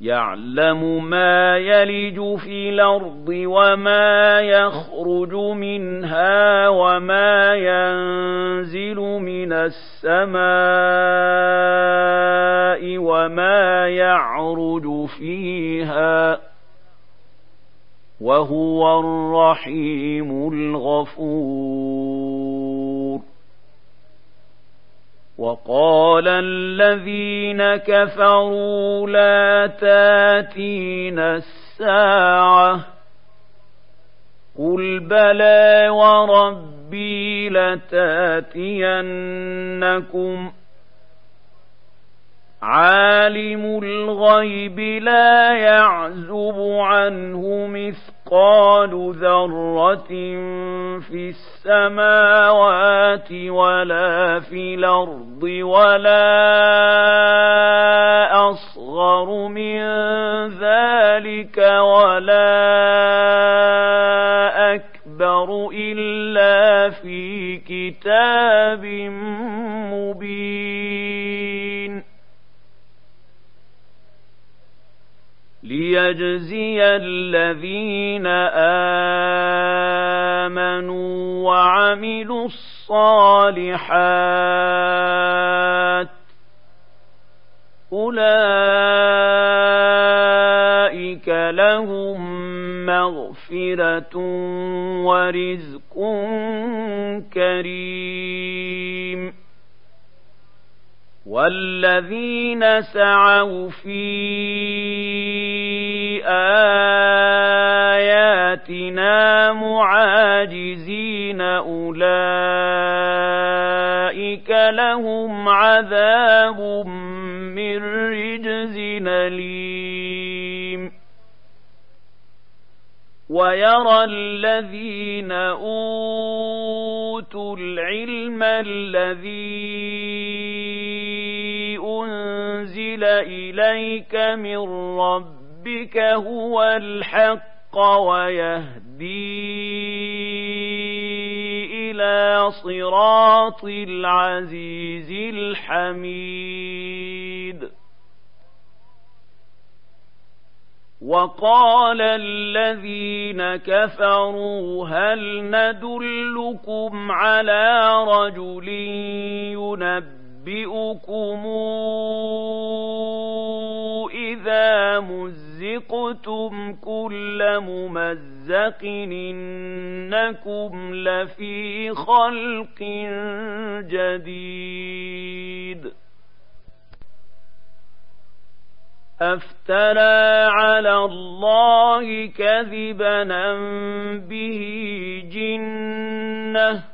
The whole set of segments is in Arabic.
يعلم ما يلج في الأرض وما يخرج منها وما ينزل من السماء وما يعرج فيها وهو الرحيم الغفور وقال الذين كفروا لا تاتين الساعة قل بلى وربي لتاتينكم عالم الغيب لا يعزب عنه مثقال ذرة في السماوات ولا في الأرض ولا أصغر من ذلك ولا أكبر إلا في كتاب مبين. ليجزي الذين آمنوا وعملوا الصالحات أولئك لهم مغفرة ورزق كريم والذين سعوا في آياتنا معاجزين أولئك لهم عذاب من رجز أليم. ويرى الذين أوتوا العلم الذي أنزل إليك من ربك ربك هو الحق ويهدي إلى صراط العزيز الحميد. وقال الذين كفروا هل ندلكم على رجل ينبئكم إذا مزق مزقتم كل ممزق إنكم لفي خلق جديد. أفترى على الله كذبا به جنه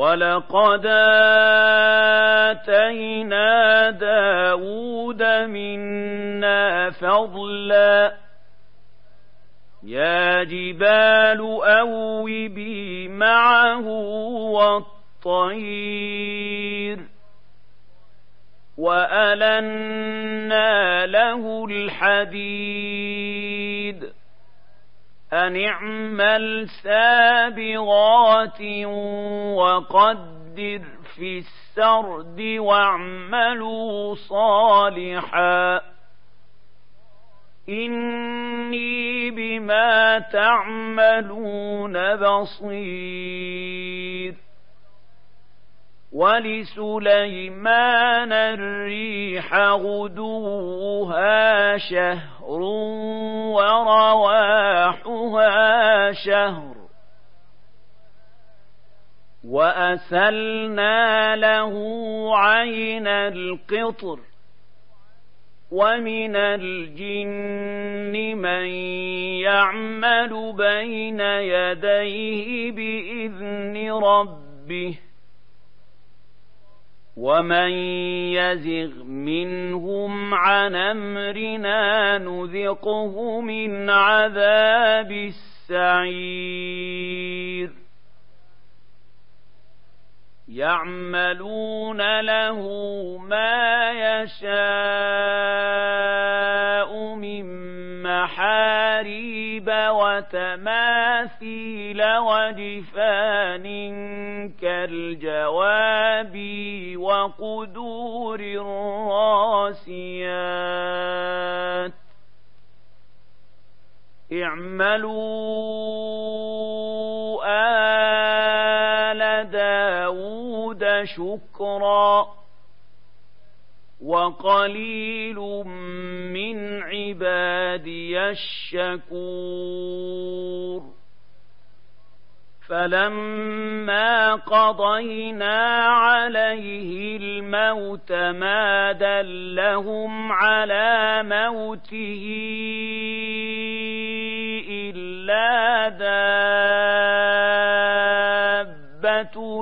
ولقد آتينا داود منا فضلا يا جبال أوبي معه والطير وألنا له الحديد أن اعمل سابغات وقدر في السرد واعملوا صالحا إني بما تعملون بصير ولسليمان الريح غدوها شهر ورواحها شهر وأسلنا له عين القطر ومن الجن من يعمل بين يديه بإذن ربه ومن يزغ منهم عن امرنا نذقه من عذاب السعير يعملون له ما يشاء من محاريب وتماثيل ودفان كالجواب وقدور الراسيات اعملوا آل داود شكرا وقليل من عبادي الشكور. فلما قضينا عليه الموت ما دلهم على موته إلا دابة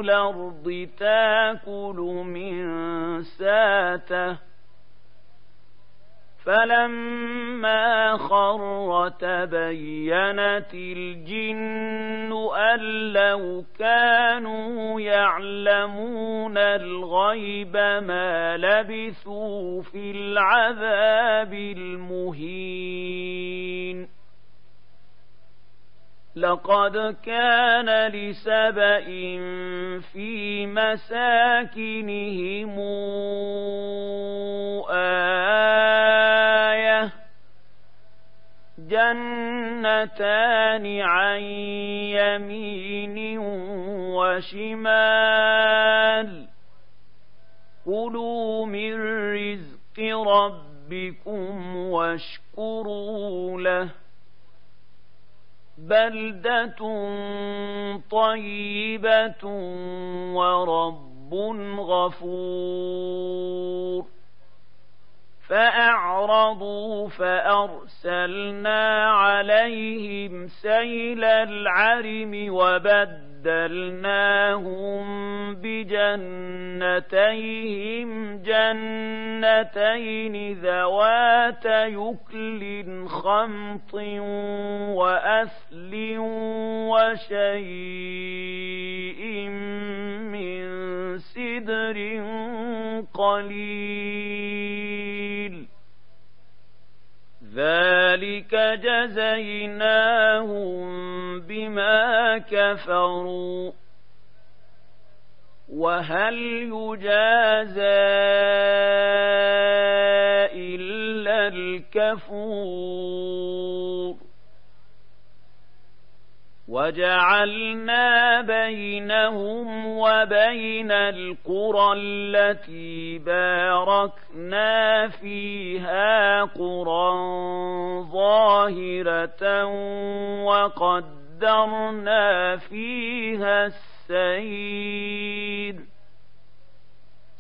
الأرض تاكل من ساته. فلما خر تبينت الجن أن لو كانوا يعلمون الغيب ما لبثوا في العذاب المهين. لقد كان لسبإ في مساكنهم آية جنتان عن يمين وشمال. كلوا من رزق ربكم واشكروا له. بلدة طيبة ورب غفور فأعرضوا فأرسلنا عليهم سيل العرم وبد وبدلناهم بجنتيهم جنتين ذوات يكل خمط وأثل وشيء من سدر قليل ذلك جزيناهم بما كفروا. وهل يجازى إلا الكفور؟ وجعلنا بينهم وبين القرى التي باركنا فيها قرى ظاهرة وقدرنا فيها السير.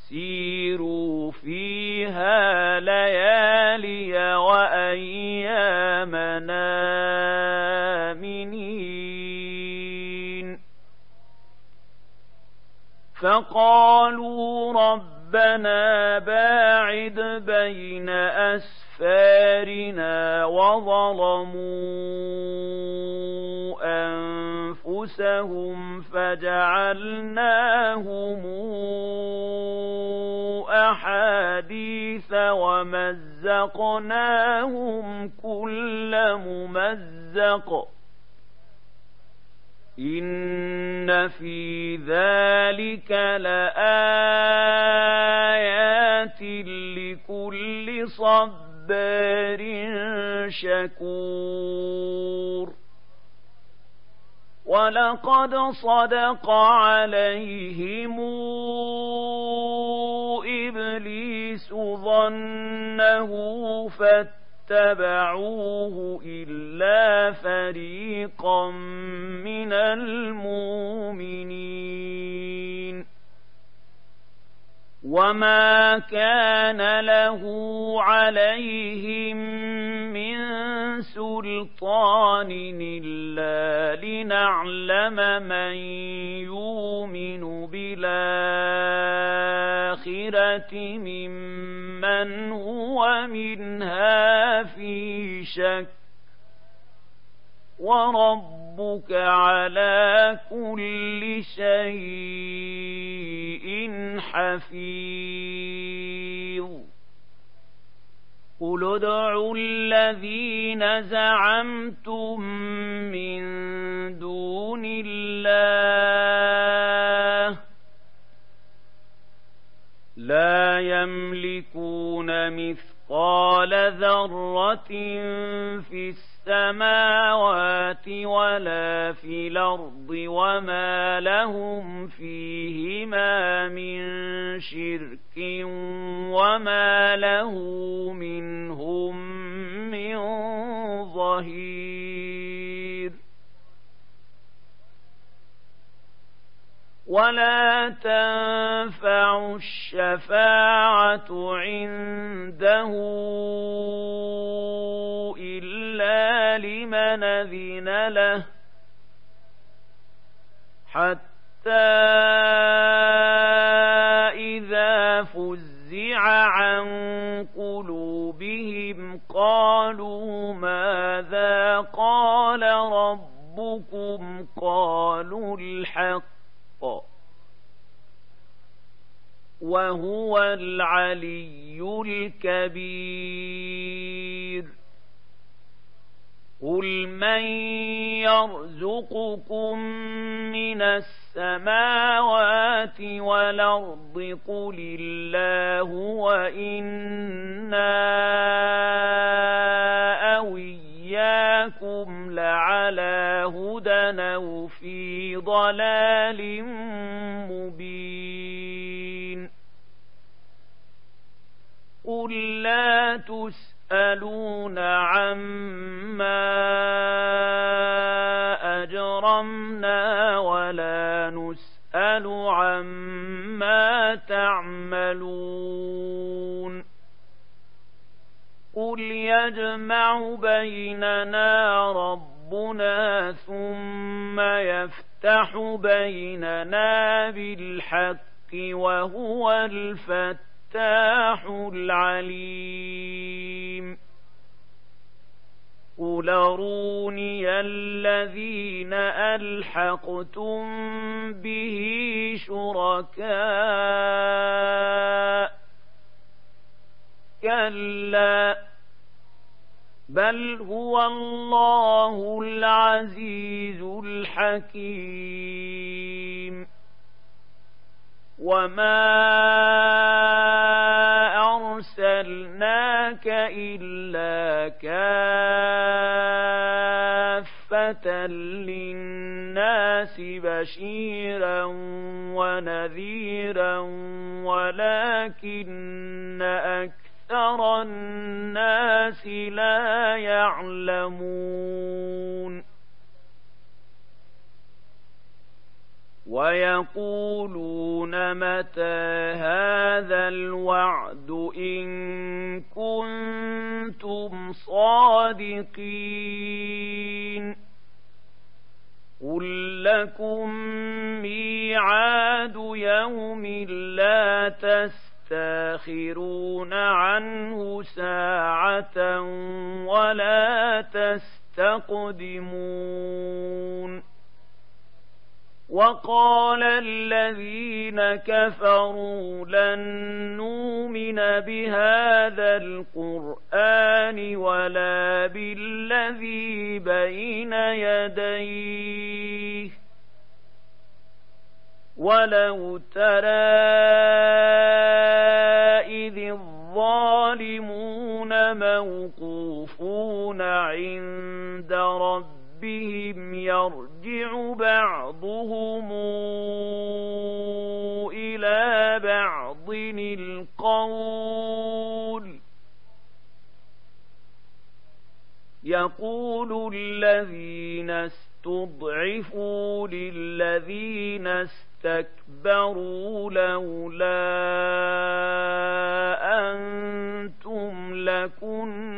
سيروا فيها ليالي وأيامنا. فقالوا ربنا باعد بين أسفارنا وظلموا أنفسهم فجعلناهم أحاديث ومزقناهم كل ممزق. إن في ذلك لآيات لكل صبار شكور ولقد صدق عليهم إبليس ظنه فاتبعوه إلا فريقا من المؤمنين وما كان له عليهم من سلطان إلا لنعلم من يؤمن بالآخرة ممن هو منها في شك وربك على كل شيء حفيظ. قل ادعوا الذين زعمتم من دون الله. لا يملكون مثقال ذرة في السماوات ولا في الأرض وما لهم فيهما من شرك وما له منهم من ظهير ولا تنفع الشفاعة عنده لمن أذن له حتى إذا فزع عن قلوبهم قالوا ماذا قال ربكم قالوا الحق وهو العلي الكبير قل من يرزقكم من السماوات والارض قل الله وأنا أو اياكم لعلى هدى أو في ضلال مبين قل لا تسالون عما أجرمنا ولا نسأل عما تعملون. قل يجمع بيننا ربنا ثم يفتح بيننا بالحق وهو الفتاح العليم. قل أروني الذين ألحقتم به شركاء. كلا بل هو الله العزيز الحكيم. وما الا كافه للناس بشيرا ونذيرا ولكن أكثر الناس لا يعلمون ويقولون متى هذا الوعد إن كنتم صادقين. قل لكم ميعاد يوم لا تستأخرون عنه ساعة ولا تستقدمون. وقال الذين كفروا لن نؤمن بهذا القرآن ولا بالذي بين يديه. ولو ترى إذ الظالمون موقوفون عند ربهم ربهم يرجع بعضهم إلى بعض القول يقول الذين استضعفوا للذين استكبروا لولا أنتم لكنا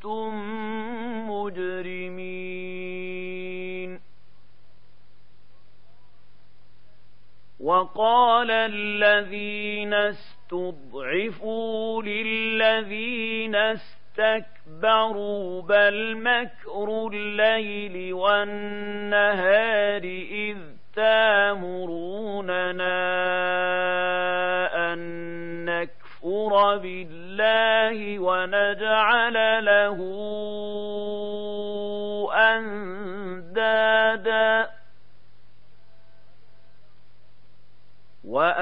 وقال الذين استضعفوا للذين استكبروا بل مكر الليل والنهار إذ تامروننا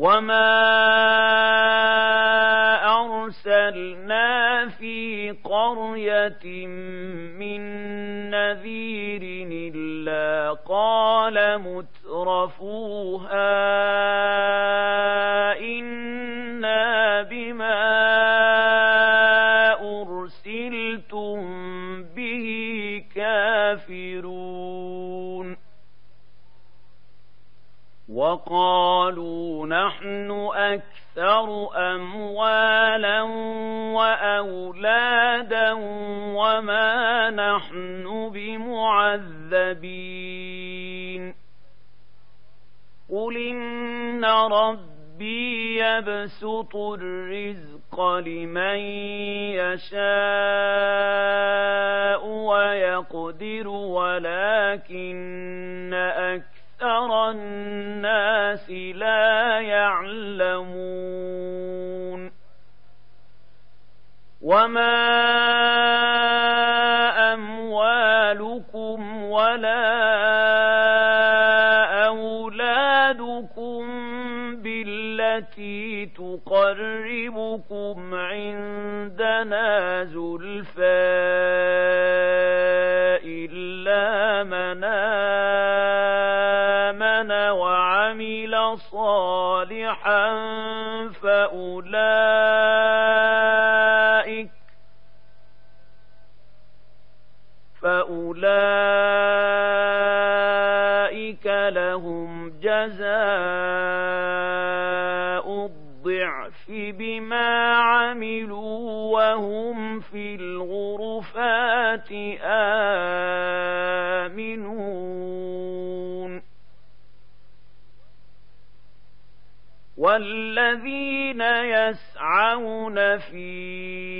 وما أرسلنا في قرية من نذير إلا قال مترفوها يبسط الرزق لمن يشاء ويقدر ولكن أكثر الناس لا يعلمون وما أموالكم ولا بالتي تقربكم عندنا زلفى إلا من وعمل صالحا فأولئك الضعف بما عملوا وهم في الغرفات آمنون. والذين يسعون في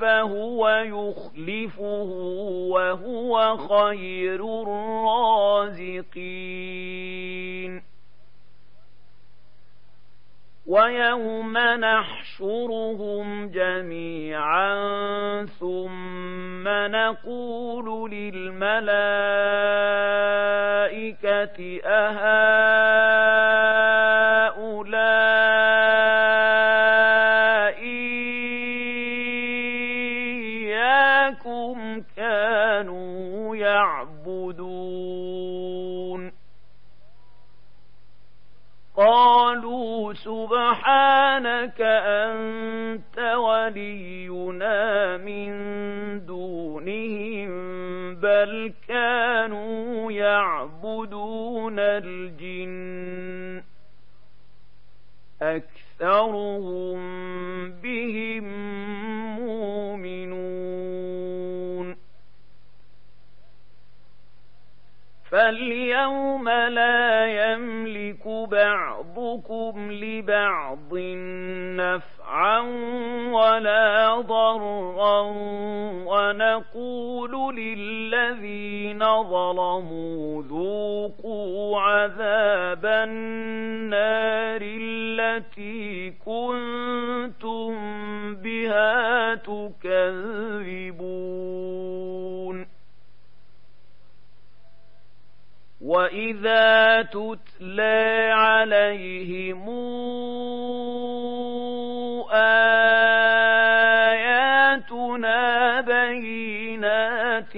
فهو يخلفه وهو خير الرازقين. ويوم نحشرهم جميعا ثم نقول للملائكة أهؤلاء سبحانك أنت ولينا من دونهم بل كانوا يعبدون الجن. أكثرهم بهم مؤمنون. فاليوم لا يملك بعضكم لبعض. نفعا ولا ضرا ونقول للذين ظلموا ذوقوا عذاب النار التي كنتم بها تكذبون. واذا تتلى عليهم اياتنا بينات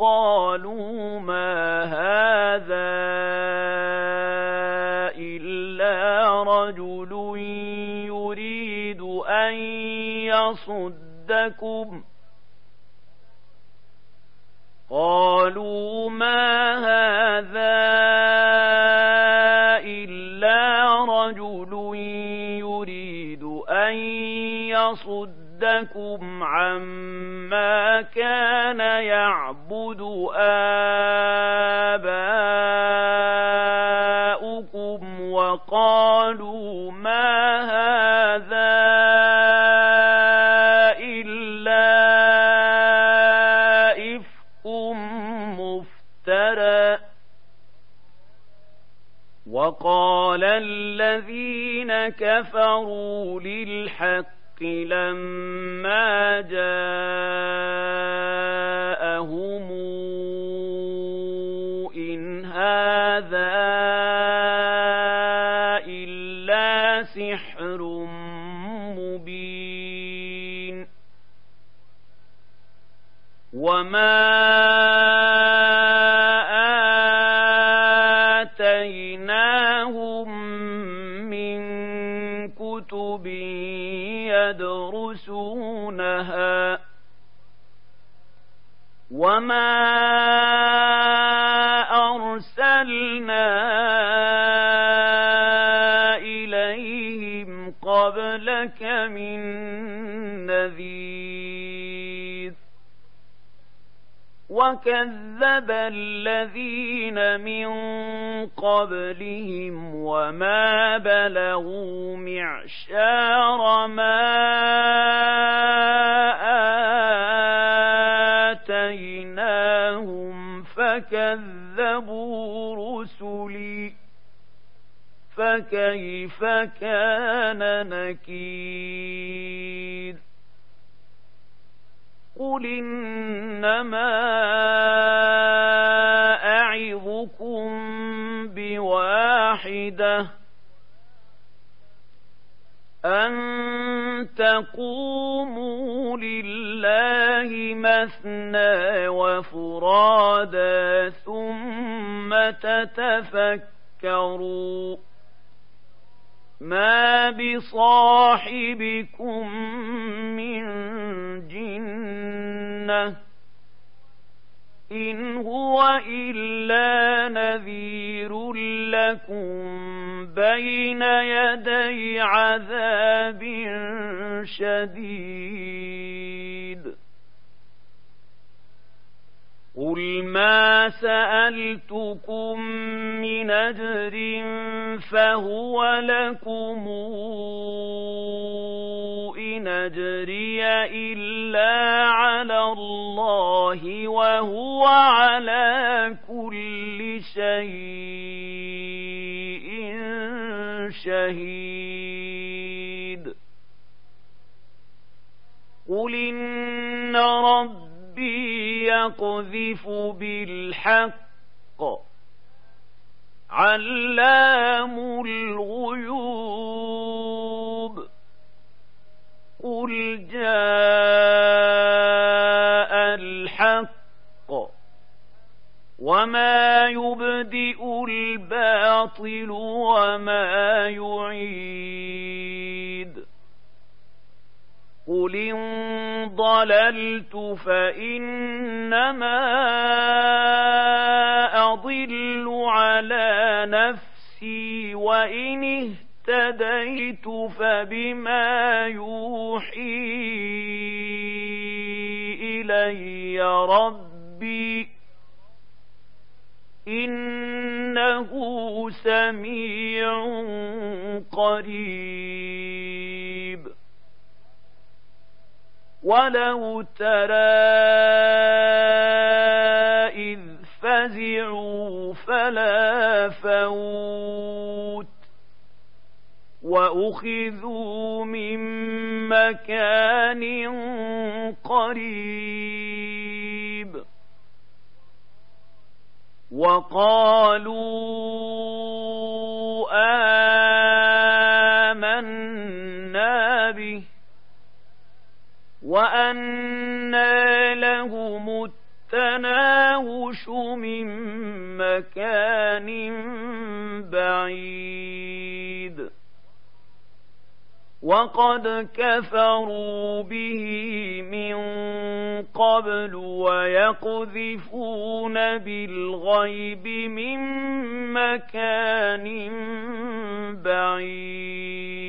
قالوا ما هذا الا رجل يريد ان يصدكم قالوا ما هذا يصدكم عما كان يعبد آباؤكم وقالوا ما هذا وقال الذين كفروا للحق لما جاءهم أرسلنا إليهم قبلك من نذير. وكذب الذين من قبلهم وما بلغوا معشار ما فكذبوا رسلي فكيف كان نكير قل إنما أعظكم بواحدة أن تقوموا لله مثنى وفرادا ثم تتفكروا ما بصاحبكم من جنة إن هو إلا نذير لكم بين يدي عذاب شديد. قل ما سألتكم من أجر فهو لكم. إن أجري إلا على الله وهو على كل شيء. شهيد قل إن رب ربي يقذف بالحق. علام الغيوب. قل جاء وما يبدئ الباطل وما يعيد قل إن ضللت فإنما أضل على نفسي وإن اهتديت فبما يوحي إلي ربي سميع قريب. ولو ترى إذ فزعوا فلا فوت وأخذوا من مكان قريب وقالوا وأنى لهم التناوش من مكان بعيد وقد كفروا به من قبل ويقذفون بالغيب من مكان بعيد